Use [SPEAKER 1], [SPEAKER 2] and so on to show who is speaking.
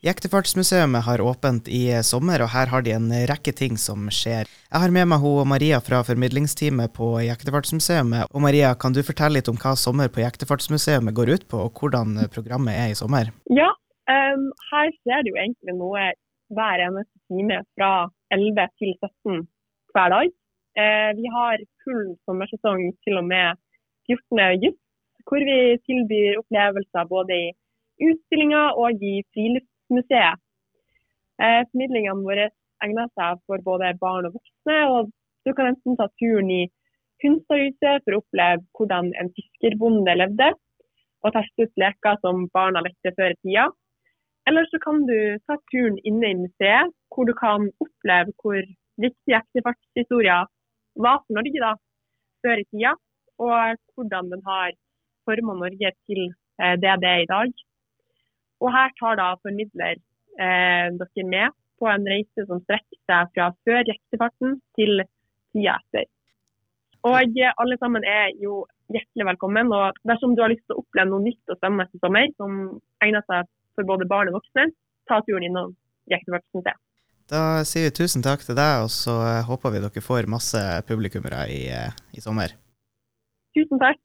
[SPEAKER 1] Jektefartsmuseet har åpent i sommer, og her har de en rekke ting som skjer. Jeg har med meg hun Maria fra formidlingsteamet på Jektefartsmuseet. Og Maria, kan du fortelle litt om hva Sommer på Jektefartsmuseet går ut på, og hvordan programmet er i sommer?
[SPEAKER 2] Ja, um, her det jo egentlig noe hver eneste time fra 11 til 17 hver dag. Uh, vi har full sommersesong til og med 14. august, hvor vi tilbyr opplevelser både i utstillinger og i frilufts museet. Eh, formidlingene våre egner seg for både barn og voksne. og Du kan enten ta turen i Kunstnerhuset for å oppleve hvordan en fiskerbonde levde, og teste ut leker som barna lekte før i tida. Eller så kan du ta turen inne i museet, hvor du kan oppleve hvor viktig ektefartshistoria var for Norge da, før i tida, og hvordan den har forma Norge til eh, det det er i dag. Og her tar da formidler eh, dere med på en reise som strekker seg fra før jektefarten til tida etter. Og alle sammen er jo hjertelig velkommen. Og dersom du har lyst til å oppleve noe nytt og spennende i sommer, som egner seg for både barn og voksne, ta turen innom Jektefartsmuseet.
[SPEAKER 1] Da sier vi tusen takk til deg, og så håper vi dere får masse publikummere i, eh, i sommer.
[SPEAKER 2] Tusen takk.